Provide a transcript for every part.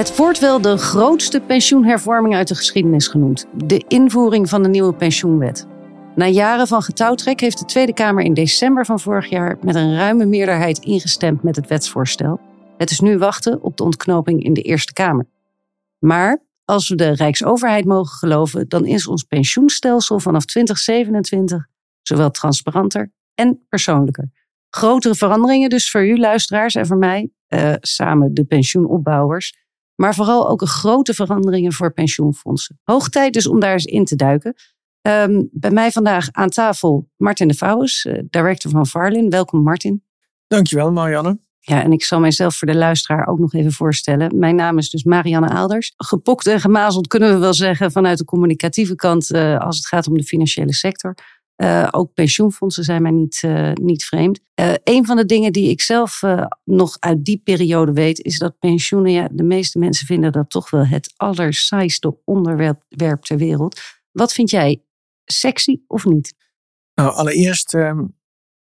Het wordt wel de grootste pensioenhervorming uit de geschiedenis genoemd. De invoering van de nieuwe pensioenwet. Na jaren van getouwtrek heeft de Tweede Kamer in december van vorig jaar met een ruime meerderheid ingestemd met het wetsvoorstel. Het is nu wachten op de ontknoping in de Eerste Kamer. Maar als we de Rijksoverheid mogen geloven, dan is ons pensioenstelsel vanaf 2027 zowel transparanter en persoonlijker. Grotere veranderingen dus voor u luisteraars en voor mij, uh, samen de pensioenopbouwers. Maar vooral ook grote veranderingen voor pensioenfondsen. Hoog tijd dus om daar eens in te duiken. Um, bij mij vandaag aan tafel Martin de Vouwens, uh, director van Varlin. Welkom Martin. Dankjewel Marianne. Ja, en ik zal mijzelf voor de luisteraar ook nog even voorstellen. Mijn naam is dus Marianne Aalders. Gepokt en gemazeld kunnen we wel zeggen vanuit de communicatieve kant uh, als het gaat om de financiële sector. Uh, ook pensioenfondsen zijn mij niet, uh, niet vreemd. Uh, een van de dingen die ik zelf nog uit die periode weet, is dat pensioenen, ja, de meeste mensen vinden dat toch wel het allersaaiste onderwerp ter wereld. Wat vind jij? Sexy of niet? Nou, allereerst, ehm,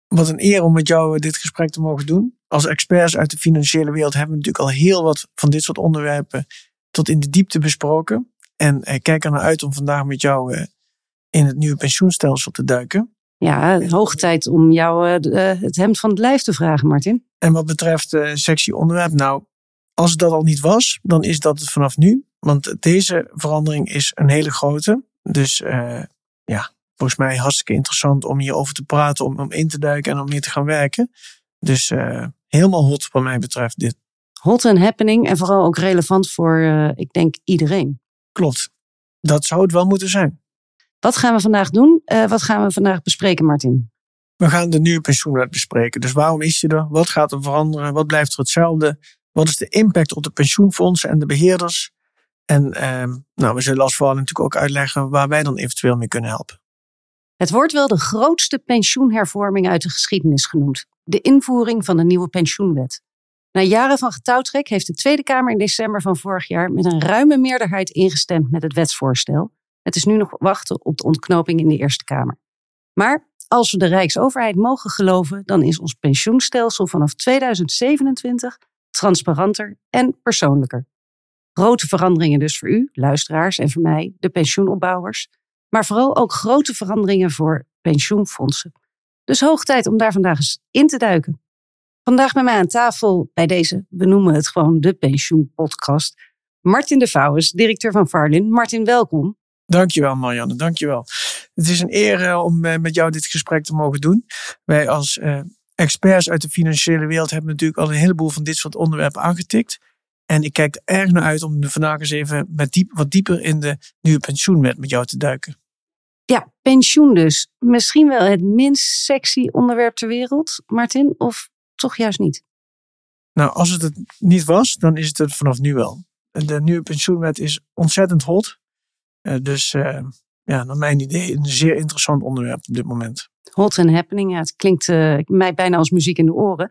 wat een eer om met jou dit gesprek te mogen doen. Als experts uit de financiële wereld hebben we natuurlijk al heel wat van dit soort onderwerpen tot in de diepte besproken. En kijk er naar uit om vandaag met jou in het nieuwe pensioenstelsel te duiken. Ja, hoog tijd om jou uh, het hemd van het lijf te vragen, Martin. En wat betreft uh, sectie onderwerp, nou, als het dat al niet was, dan is dat het vanaf nu. Want deze verandering is een hele grote. Dus uh, ja, volgens mij hartstikke interessant om hierover te praten, om, om in te duiken en om mee te gaan werken. Dus helemaal hot wat mij betreft dit. Hot en happening en vooral ook relevant voor, ik denk, iedereen. Klopt. Dat zou het wel moeten zijn. Wat gaan we vandaag doen? Uh, wat gaan we vandaag bespreken, Martin? We gaan de nieuwe pensioenwet bespreken. Dus waarom is je er? Wat gaat er veranderen? Wat blijft er hetzelfde? Wat is de impact op de pensioenfondsen en de beheerders? En uh, nou, we zullen als vooral natuurlijk ook uitleggen waar wij dan eventueel mee kunnen helpen. Het wordt wel de grootste pensioenhervorming uit de geschiedenis genoemd. De invoering van de nieuwe pensioenwet. Na jaren van getouwtrek heeft de Tweede Kamer in december van vorig jaar met een ruime meerderheid ingestemd met het wetsvoorstel. Het is nu nog wachten op de ontknoping in de Eerste Kamer. Maar als we de Rijksoverheid mogen geloven, dan is ons pensioenstelsel vanaf 2027 transparanter en persoonlijker. Grote veranderingen dus voor u, luisteraars, en voor mij, de pensioenopbouwers. Maar vooral ook grote veranderingen voor pensioenfondsen. Dus hoog tijd om daar vandaag eens in te duiken. Vandaag bij mij aan tafel bij deze, we noemen het gewoon de pensioenpodcast, Martin de Vouwens, directeur van Farlin. Martin, welkom. Dankjewel Marianne, dankjewel. Het is een eer uh, om uh, met jou dit gesprek te mogen doen. Wij als uh, experts uit de financiële wereld hebben natuurlijk al een heleboel van dit soort onderwerpen aangetikt. En ik kijk er erg naar uit om vandaag eens even met diep, wat dieper in de nieuwe pensioenwet met jou te duiken. Ja, pensioen dus. Misschien wel het minst sexy onderwerp ter wereld, Martin, of toch juist niet? Nou, als het het niet was, dan is het het vanaf nu wel. De nieuwe pensioenwet is ontzettend hot. Uh, dus uh, ja, naar mijn idee een zeer interessant onderwerp op dit moment. Hot and happening, ja, het klinkt uh, mij bijna als muziek in de oren.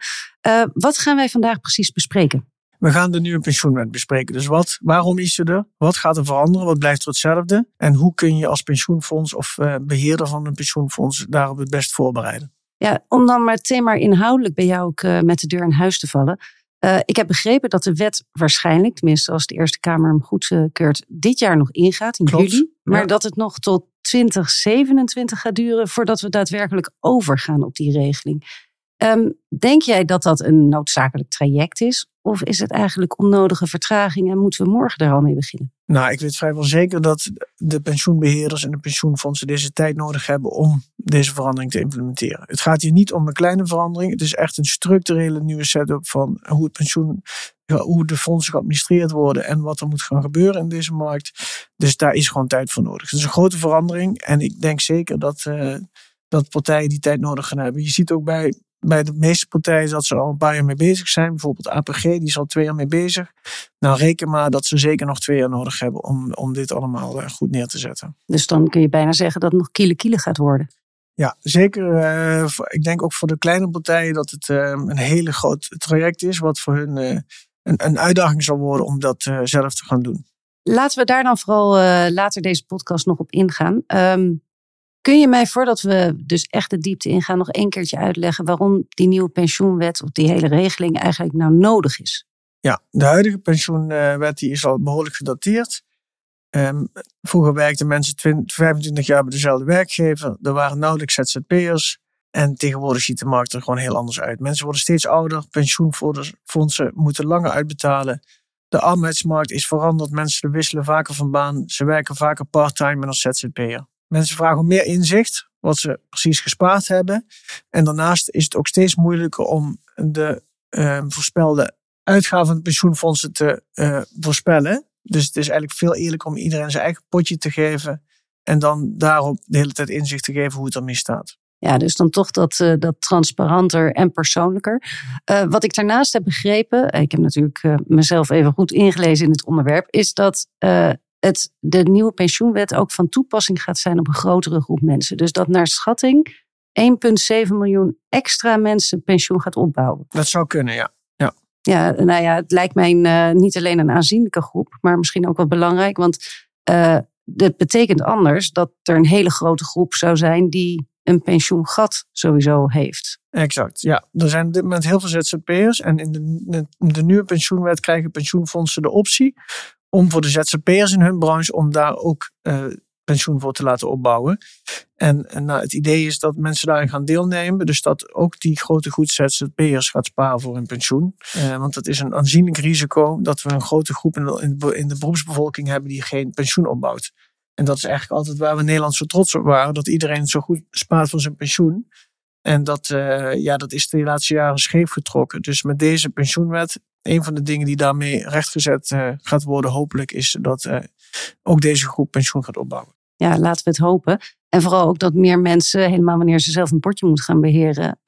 wat gaan wij vandaag precies bespreken? We gaan de nieuwe pensioenwet bespreken. Dus wat, waarom is ze er? Wat gaat er veranderen? Wat blijft er hetzelfde? En hoe kun je als pensioenfonds of beheerder van een pensioenfonds daarop het best voorbereiden? Ja, om dan maar het thema inhoudelijk bij jou ook met de deur in huis te vallen. Uh, ik heb begrepen dat de wet waarschijnlijk, tenminste als de Eerste Kamer hem goedkeurt, dit jaar nog ingaat in Klopt, juli. Maar ja. dat het nog tot 2027 gaat duren voordat we daadwerkelijk overgaan op die regeling. Um, denk jij dat dat een noodzakelijk traject is? Of is het eigenlijk onnodige vertraging en moeten we morgen daar al mee beginnen? Nou, ik weet vrijwel zeker dat de pensioenbeheerders en de pensioenfondsen deze tijd nodig hebben om deze verandering te implementeren. Het gaat hier niet om een kleine verandering. Het is echt een structurele nieuwe setup van hoe het pensioen, hoe de fondsen geadministreerd worden en wat er moet gaan gebeuren in deze markt. Dus daar is gewoon tijd voor nodig. Het is een grote verandering en ik denk zeker dat, uh, dat partijen die tijd nodig gaan hebben. Je ziet ook bij bij de meeste partijen dat ze al een paar jaar mee bezig zijn. Bijvoorbeeld APG, die is al twee jaar mee bezig. Nou, reken maar dat ze zeker nog twee jaar nodig hebben om, om dit allemaal uh, goed neer te zetten. Dus dan kun je bijna zeggen dat het nog kiele kiele gaat worden. Ja, zeker. Uh, ik denk ook voor de kleine partijen dat het uh, een hele groot traject is. Wat voor hun een, een, uitdaging zal worden om dat zelf te gaan doen. Laten we daar dan vooral later deze podcast nog op ingaan. Um, Kun je mij, voordat we dus echt de diepte ingaan, nog één keertje uitleggen waarom die nieuwe pensioenwet of die hele regeling eigenlijk nou nodig is? Ja, de huidige pensioenwet die is al behoorlijk gedateerd. Um, vroeger werkten mensen 20, 25 jaar bij dezelfde werkgever. Er waren nauwelijks ZZP'ers. En tegenwoordig ziet de markt er gewoon heel anders uit. Mensen worden steeds ouder. Pensioenfondsen moeten langer uitbetalen. De arbeidsmarkt is veranderd. Mensen wisselen vaker van baan. Ze werken vaker part-time en als ZZP'er. Mensen vragen om meer inzicht, wat ze precies gespaard hebben. En daarnaast is het ook steeds moeilijker om de uh, voorspelde uitgaven van pensioenfondsen te uh, voorspellen. Dus het is eigenlijk veel eerlijker om iedereen zijn eigen potje te geven. En dan daarop de hele tijd inzicht te geven hoe het ermee staat. Ja, dus dan toch dat, uh, dat transparanter en persoonlijker. Uh, wat ik daarnaast heb begrepen, ik heb natuurlijk mezelf even goed ingelezen in het onderwerp, is dat het, de nieuwe pensioenwet ook van toepassing gaat zijn op een grotere groep mensen. Dus dat naar schatting 1,7 miljoen extra mensen pensioen gaat opbouwen. Dat zou kunnen, ja. Ja, ja nou ja, het lijkt mij een, niet alleen een aanzienlijke groep, maar misschien ook wel belangrijk. Want dat betekent anders dat er een hele grote groep zou zijn die een pensioengat sowieso heeft. Exact, ja. Er zijn op dit moment heel veel ZZP'ers. En in de, de nieuwe pensioenwet krijgen pensioenfondsen de optie om voor de ZZP'ers in hun branche, om daar ook uh, pensioen voor te laten opbouwen. En, en nou, het idee is dat mensen daarin gaan deelnemen. Dus dat ook die grote groep ZZP'ers gaat sparen voor hun pensioen. Uh, want dat is een aanzienlijk risico dat we een grote groep in de, in de beroepsbevolking hebben die geen pensioen opbouwt. En dat is eigenlijk altijd waar we Nederland zo trots op waren. Dat iedereen zo goed spaart voor zijn pensioen. En dat, uh, ja, dat is de laatste jaren scheef getrokken. Dus met deze pensioenwet, een van de dingen die daarmee rechtgezet uh, gaat worden, hopelijk, is dat uh, ook deze groep pensioen gaat opbouwen. Ja, laten we het hopen. En vooral ook dat meer mensen, helemaal wanneer ze zelf een potje moeten gaan beheren,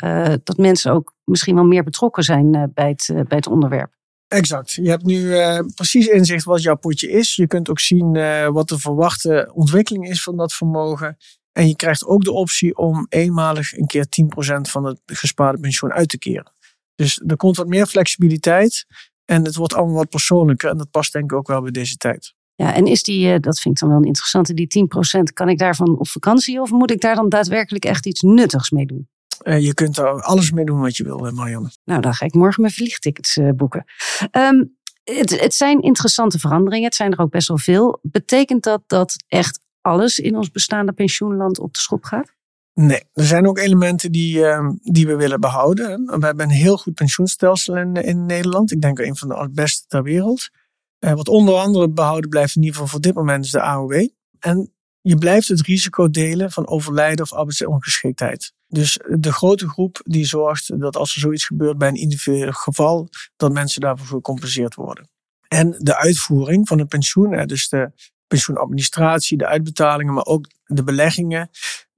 dat mensen ook misschien wel meer betrokken zijn bij, het, bij het onderwerp. Exact. Je hebt nu uh, precies inzicht wat jouw potje is. Je kunt ook zien uh, wat de verwachte ontwikkeling is van dat vermogen. En je krijgt ook de optie om eenmalig een keer 10% van het gespaarde pensioen uit te keren. Dus er komt wat meer flexibiliteit. En het wordt allemaal wat persoonlijker. En dat past denk ik ook wel bij deze tijd. Ja, en is die, uh, dat vind ik dan wel een interessante, die 10%, kan ik daarvan op vakantie of moet ik daar dan daadwerkelijk echt iets nuttigs mee doen? Uh, je kunt er alles mee doen wat je wil, Marianne. Nou, dan ga ik morgen mijn vliegtickets uh, boeken. Um, het, het, zijn interessante veranderingen. Het zijn er ook best wel veel. Betekent dat dat echt alles in ons bestaande pensioenland op de schop gaat? Nee, er zijn ook elementen die, uh, die we willen behouden. We hebben een heel goed pensioenstelsel in, Nederland. Ik denk een van de beste ter wereld. Uh, wat onder andere behouden blijft in ieder geval voor dit moment is de AOW. En je blijft het risico delen van overlijden of arbeidsongeschiktheid. Dus de grote groep die zorgt dat als er zoiets gebeurt bij een individueel geval, dat mensen daarvoor gecompenseerd worden. En de uitvoering van het pensioen, dus de pensioenadministratie, de uitbetalingen, maar ook de beleggingen,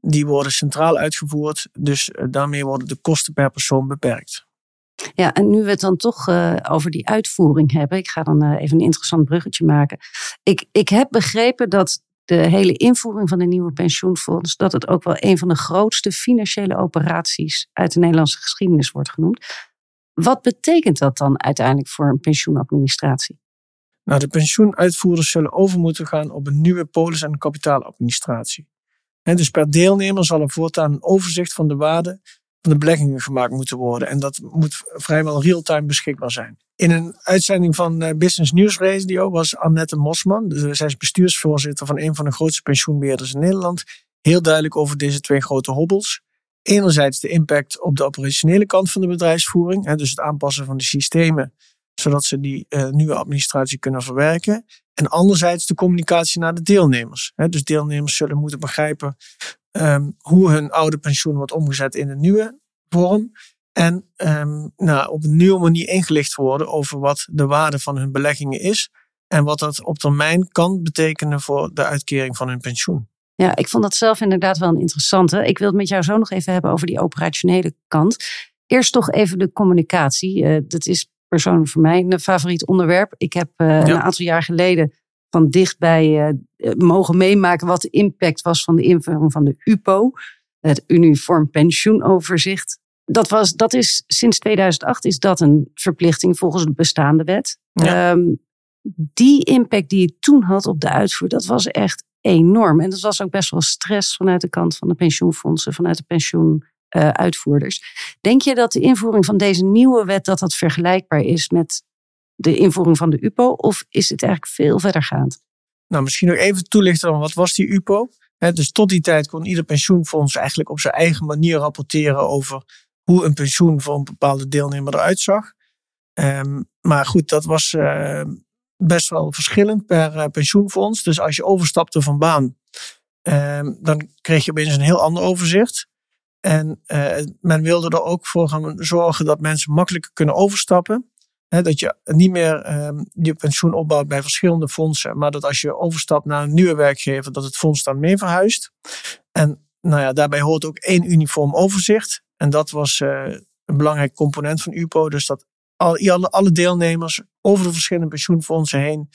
die worden centraal uitgevoerd. Dus eh, daarmee worden de kosten per persoon beperkt. Ja, en nu we het dan toch uh, over die uitvoering hebben, ik ga dan uh, even een interessant bruggetje maken. Ik, ik heb begrepen dat de hele invoering van de nieuwe pensioenfonds, dat het ook wel een van de grootste financiële operaties uit de Nederlandse geschiedenis wordt genoemd. Wat betekent dat dan uiteindelijk voor een pensioenadministratie? Nou, de pensioenuitvoerders zullen over moeten gaan op een nieuwe polis- en kapitaaladministratie. Dus per deelnemer zal er voortaan een overzicht van de waarde van de beleggingen gemaakt moeten worden. En dat moet vrijwel real-time beschikbaar zijn. In een uitzending van eh, Business News Radio was Annette Mosman, zij is bestuursvoorzitter van een van de grootste pensioenbeheerders in Nederland, heel duidelijk over deze twee grote hobbels. Enerzijds de impact op de operationele kant van de bedrijfsvoering, dus het aanpassen van de systemen, zodat ze die uh, nieuwe administratie kunnen verwerken. En anderzijds de communicatie naar de deelnemers. Dus deelnemers zullen moeten begrijpen um, hoe hun oude pensioen wordt omgezet in een nieuwe vorm. En um, nou, op een nieuwe manier ingelicht worden over wat de waarde van hun beleggingen is. En wat dat op termijn kan betekenen voor de uitkering van hun pensioen. Ja, ik vond dat zelf inderdaad wel een interessante. Ik wil het met jou zo nog even hebben over die operationele kant. Eerst toch even de communicatie. Uh, dat is persoonlijk voor mij een favoriet onderwerp. Ik heb uh, ja. een aantal jaar geleden van dichtbij uh, mogen meemaken wat de impact was van de invoering van de UPO, het Uniform Pensioenoverzicht. Dat, was, dat is sinds 2008 is dat een verplichting volgens de bestaande wet. Ja. Um, die impact die het toen had op de uitvoer, dat was echt enorm. En dat was ook best wel stress vanuit de kant van de pensioenfondsen, vanuit de pensioenuitvoerders. Uh, Denk je dat de invoering van deze nieuwe wet dat dat vergelijkbaar is met de invoering van de UPO? Of is het eigenlijk veel verdergaand? Nou, misschien nog even toelichten wat was die UPO? dus tot die tijd kon ieder pensioenfonds eigenlijk op zijn eigen manier rapporteren over hoe een pensioen voor een bepaalde deelnemer eruit zag. Ehm, maar goed, dat was uh, best wel verschillend per uh, pensioenfonds. Dus als je overstapte van baan, um, dan kreeg je opeens een heel ander overzicht. En uh, men wilde er ook voor gaan zorgen dat mensen makkelijker kunnen overstappen. He, dat je niet meer um, je pensioen opbouwt bij verschillende fondsen, maar dat als je overstapt naar een nieuwe werkgever, dat het fonds dan mee verhuist. En nou ja, daarbij hoort ook één uniform overzicht. En dat was uh, een belangrijk component van UPO. Dus dat alle, alle deelnemers over de verschillende pensioenfondsen heen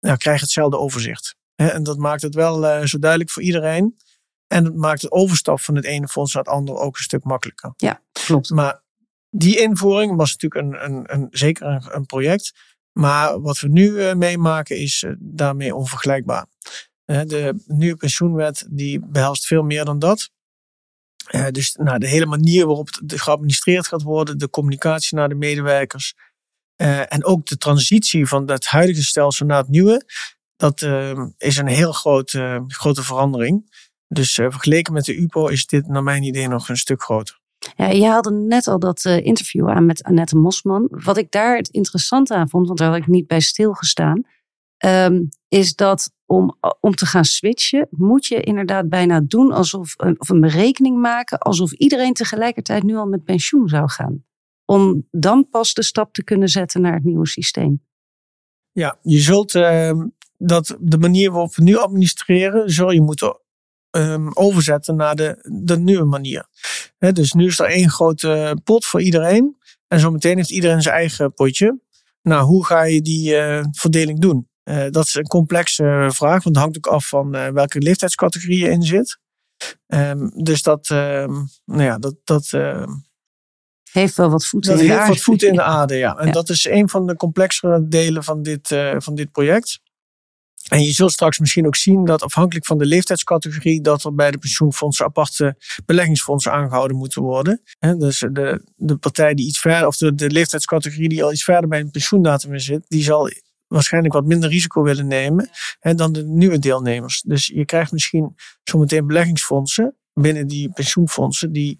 nou, krijgen hetzelfde overzicht. En dat maakt het wel uh, zo duidelijk voor iedereen. En het maakt de overstap van het ene fonds naar het andere ook een stuk makkelijker. Ja, klopt. Maar die invoering was natuurlijk een, een, een zeker een, een, project. Maar wat we nu uh, meemaken is uh, daarmee onvergelijkbaar. de nieuwe pensioenwet die behelst veel meer dan dat. Dus nou, de hele manier waarop het geadministreerd gaat worden, de communicatie naar de medewerkers en ook de transitie van het huidige stelsel naar het nieuwe, dat is een heel grote, grote verandering. Dus vergeleken met de UPO is dit naar mijn idee nog een stuk groter. Ja, je haalde net al dat interview aan met Annette Mosman. Wat ik daar het interessante aan vond, want daar had ik niet bij stilgestaan, um, is dat om, om te gaan switchen, moet je inderdaad bijna doen alsof of een berekening maken, alsof iedereen tegelijkertijd nu al met pensioen zou gaan. Om dan pas de stap te kunnen zetten naar het nieuwe systeem. Ja, je zult uh, dat de manier waarop we nu administreren, zul je moeten um, overzetten naar de, de nieuwe manier. He, dus nu is er één grote pot voor iedereen. En zometeen heeft iedereen zijn eigen potje. Nou, hoe ga je die uh, verdeling doen? Uh, dat is een complexe vraag, want het hangt ook af van uh, welke leeftijdscategorie je in zit. Um, dus dat, um, nou ja, dat, dat heeft wel wat voeten in de aarde. heeft wat voeten in de aarde, ja. En ja. dat is een van de complexere delen van dit, van dit project. En je zult straks misschien ook zien dat afhankelijk van de leeftijdscategorie, dat er bij de pensioenfondsen aparte beleggingsfondsen aangehouden moeten worden. Dus de, de partij die iets verder, of de, leeftijdscategorie die al iets verder bij een pensioendatum zit, die zal waarschijnlijk wat minder risico willen nemen dan de nieuwe deelnemers. Dus je krijgt misschien zometeen beleggingsfondsen binnen die pensioenfondsen die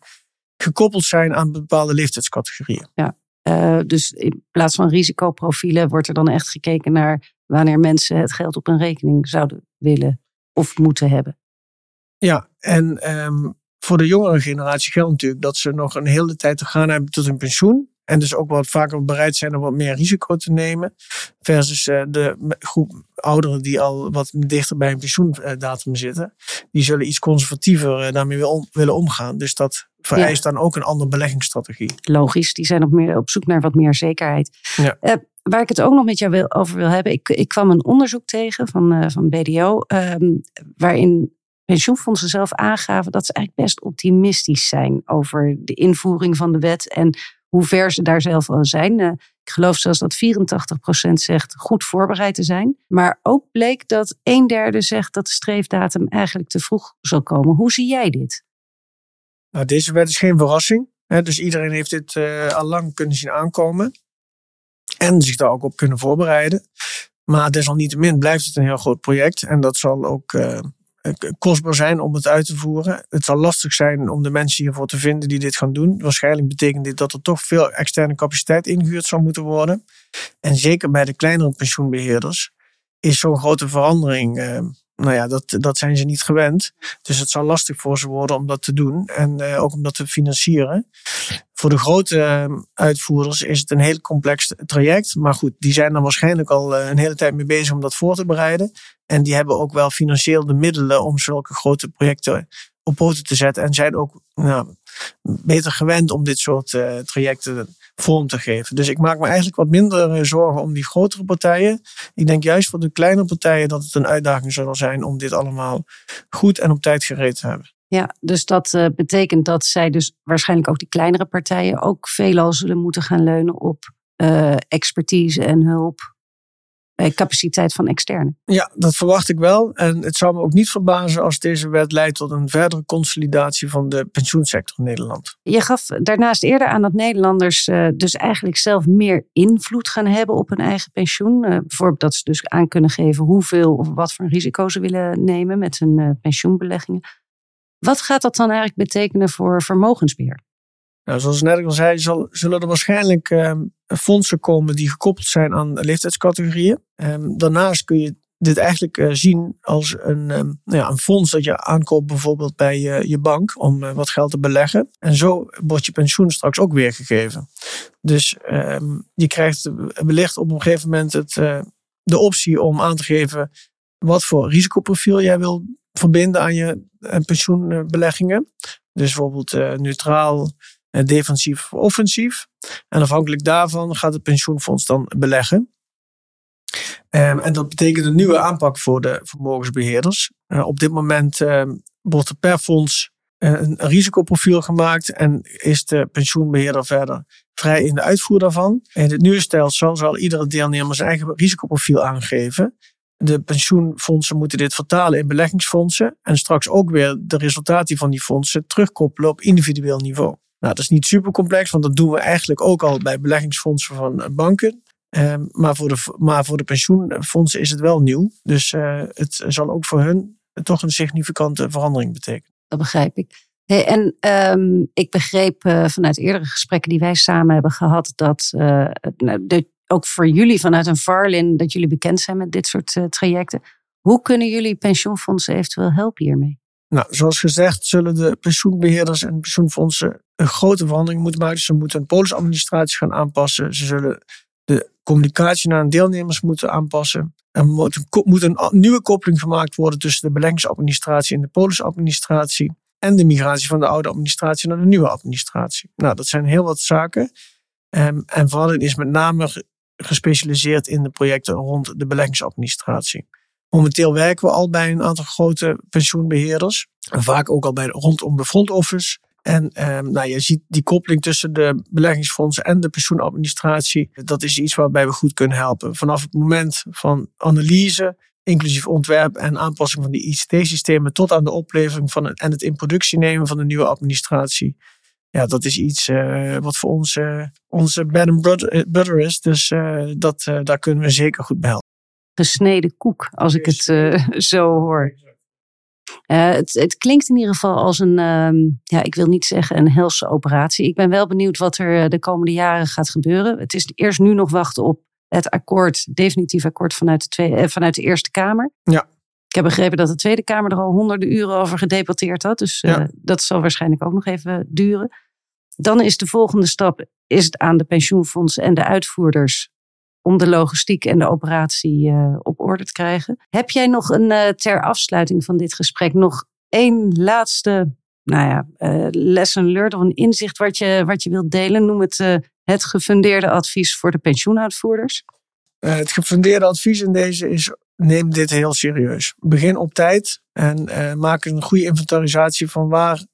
gekoppeld zijn aan bepaalde leeftijdscategorieën. Ja, uh, dus in plaats van risicoprofielen wordt er dan echt gekeken naar wanneer mensen het geld op een rekening zouden willen of moeten hebben. Ja, en um, voor de jongere generatie geldt natuurlijk dat ze nog een hele tijd te gaan hebben tot hun pensioen. En dus ook wat vaker bereid zijn om wat meer risico te nemen. Versus uh, de groep ouderen die al wat dichter bij een pensioendatum zitten. Die zullen iets conservatiever uh, daarmee wil willen omgaan. Dus dat vereist ja. dan ook een andere beleggingsstrategie. Logisch, die zijn nog meer op zoek naar wat meer zekerheid. Ja. Uh, waar ik het ook nog met jou wil, over wil hebben. Ik, ik kwam een onderzoek tegen van, van BDO. Um, waarin pensioenfondsen zelf aangaven dat ze eigenlijk best optimistisch zijn over de invoering van de wet. En hoe ver ze daar zelf al zijn. Uh, ik geloof zelfs dat 84% zegt goed voorbereid te zijn. Maar ook bleek dat een derde zegt dat de streefdatum eigenlijk te vroeg zal komen. Hoe zie jij dit? Nou, deze wet is geen verrassing. Dus iedereen heeft dit uh, al lang kunnen zien aankomen. En zich daar ook op kunnen voorbereiden. Maar desalniettemin blijft het een heel groot project. En dat zal ook uh, kostbaar zijn om het uit te voeren. Het zal lastig zijn om de mensen hiervoor te vinden die dit gaan doen. Waarschijnlijk betekent dit dat er toch veel externe capaciteit ingehuurd zal moeten worden. En zeker bij de kleinere pensioenbeheerders is zo'n grote verandering. Uh, nou ja, dat, dat zijn ze niet gewend. Dus het zal lastig voor ze worden om dat te doen. En uh, ook om dat te financieren. Voor de grote uh, uitvoerders is het een heel complex traject. Maar goed, die zijn er waarschijnlijk al uh, een hele tijd mee bezig om dat voor te bereiden. En die hebben ook wel financieel de middelen om zulke grote projecten op poten te zetten. En zijn ook nou, beter gewend om dit soort trajecten vorm te geven. Dus ik maak me eigenlijk wat minder uh, zorgen om die grotere partijen. Ik denk juist voor de kleinere partijen dat het een uitdaging zal zijn om dit allemaal goed en op tijd gereed te hebben. Ja, dus dat uh, betekent dat zij dus waarschijnlijk ook die kleinere partijen ook veelal zullen moeten gaan leunen op expertise en hulp capaciteit van externe. Ja, dat verwacht ik wel. En het zou me ook niet verbazen als deze wet leidt tot een verdere consolidatie van de pensioensector in Nederland. Je gaf daarnaast eerder aan dat Nederlanders uh, dus eigenlijk zelf meer invloed gaan hebben op hun eigen pensioen. Uh, bijvoorbeeld dat ze dus aan kunnen geven hoeveel of wat voor risico ze willen nemen met hun uh, pensioenbeleggingen. Wat gaat dat dan eigenlijk betekenen voor vermogensbeheer? Nou, zoals ik net al zei, zal, zullen er waarschijnlijk uh, fondsen komen die gekoppeld zijn aan leeftijdscategorieën. Um, daarnaast kun je dit eigenlijk uh, zien als een, um, nou ja, een fonds dat je aankoopt bijvoorbeeld bij uh, je bank om uh, wat geld te beleggen. En zo wordt je pensioen straks ook weergegeven. Dus je krijgt wellicht op een gegeven moment het, de optie om aan te geven wat voor risicoprofiel jij wil verbinden aan je pensioenbeleggingen. Dus bijvoorbeeld neutraal, eh, defensief of offensief. En afhankelijk daarvan gaat het pensioenfonds dan beleggen. Um, en dat betekent een nieuwe aanpak voor de vermogensbeheerders. Uh, op dit moment uh, wordt er per fonds uh, een risicoprofiel gemaakt en is de pensioenbeheerder verder vrij in de uitvoer daarvan. In het nieuwe stelsel zal iedere deelnemer zijn eigen risicoprofiel aangeven. De pensioenfondsen moeten dit vertalen in beleggingsfondsen en straks ook weer de resultaten van die fondsen terugkoppelen op individueel niveau. Nou, dat is niet super complex, want dat doen we eigenlijk ook al bij beleggingsfondsen van eh, banken. Um, maar, voor de, maar voor de pensioenfondsen is het wel nieuw. Dus uh, het zal ook voor hun toch een significante verandering betekenen. Dat begrijp ik. En um, ik begreep uh, vanuit eerdere gesprekken die wij samen hebben gehad, dat de, ook voor jullie vanuit een Varlin, dat jullie bekend zijn met dit soort trajecten. Hoe kunnen jullie pensioenfondsen eventueel helpen hiermee? Nou, zoals gezegd zullen de pensioenbeheerders en pensioenfondsen een grote verandering moeten maken. Ze moeten een polisadministratie gaan aanpassen. Ze zullen de communicatie naar de deelnemers moeten aanpassen. Er moet, een nieuwe koppeling gemaakt worden tussen de beleggingsadministratie en de polisadministratie. En de migratie van de oude administratie naar de nieuwe administratie. Nou, dat zijn heel wat zaken. Um, en Vallen is met name gespecialiseerd in de projecten rond de beleggingsadministratie. Momenteel werken we al bij een aantal grote pensioenbeheerders. En vaak ook al bij, rondom de front office. En um, nou, je ziet die koppeling tussen de beleggingsfondsen en de pensioenadministratie. Dat is iets waarbij we goed kunnen helpen. Vanaf het moment van analyse, inclusief ontwerp en aanpassing van die ICT-systemen, tot aan de oplevering van en het in productie nemen van de nieuwe administratie. Ja, dat is iets uh, wat voor ons uh, onze bed and butter is. Dus dat, daar kunnen we zeker goed bij helpen gesneden koek, als ik het uh, zo hoor. Uh, het, het, klinkt in ieder geval als een, uh, ja, ik wil niet zeggen een helse operatie. Ik ben wel benieuwd wat er eh, de komende jaren gaat gebeuren. Het is eerst nu nog wachten op het akkoord, definitief akkoord vanuit de, tweede, vanuit de Eerste Kamer. Ja. Ik heb begrepen dat de Tweede Kamer er al honderden uren over gedebatteerd had. Dus ja. dat zal waarschijnlijk ook nog even duren. Dan is de volgende stap is het aan de pensioenfondsen en de uitvoerders om de logistiek en de operatie uh, op orde te krijgen. Heb jij nog een uh, ter afsluiting van dit gesprek nog één laatste nou ja, uh, lesson learned of een inzicht wat je, wat je wilt delen? Noem het het gefundeerde advies voor de pensioenuitvoerders. het gefundeerde advies in deze is neem dit heel serieus. Begin op tijd en maak een goede inventarisatie van waar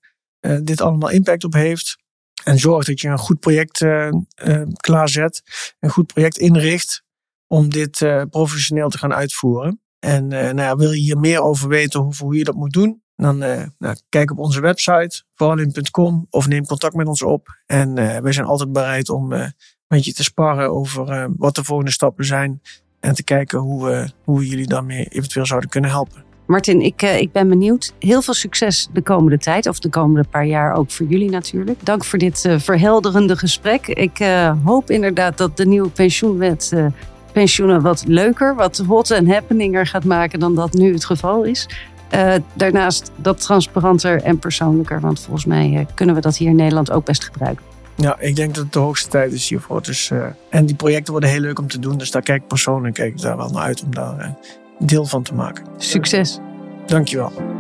dit allemaal impact op heeft. En zorg dat je een goed project uh, uh, klaarzet, een goed project inricht om dit uh, professioneel te gaan uitvoeren. En nou ja, wil je hier meer over weten hoe, hoe je dat moet doen, dan nou, kijk op onze website, valin.com, of neem contact met ons op. En wij zijn altijd bereid om met je te sparren over wat de volgende stappen zijn. En te kijken hoe, hoe we jullie daarmee eventueel zouden kunnen helpen. Martin, ik, uh, ik ben benieuwd. Heel veel succes de komende tijd, of de komende paar jaar ook voor jullie natuurlijk. Dank voor dit uh, verhelderende gesprek. Ik uh, hoop inderdaad dat de nieuwe pensioenwet pensioenen wat leuker, wat hot en happeninger gaat maken dan dat nu het geval is. daarnaast dat transparanter en persoonlijker, want volgens mij kunnen we dat hier in Nederland ook best gebruiken. Ja, ik denk dat het de hoogste tijd is hiervoor. Dus, en die projecten worden heel leuk om te doen, dus daar kijk ik persoonlijk kijk ik daar wel naar uit om daar deel van te maken. Succes. Dankjewel.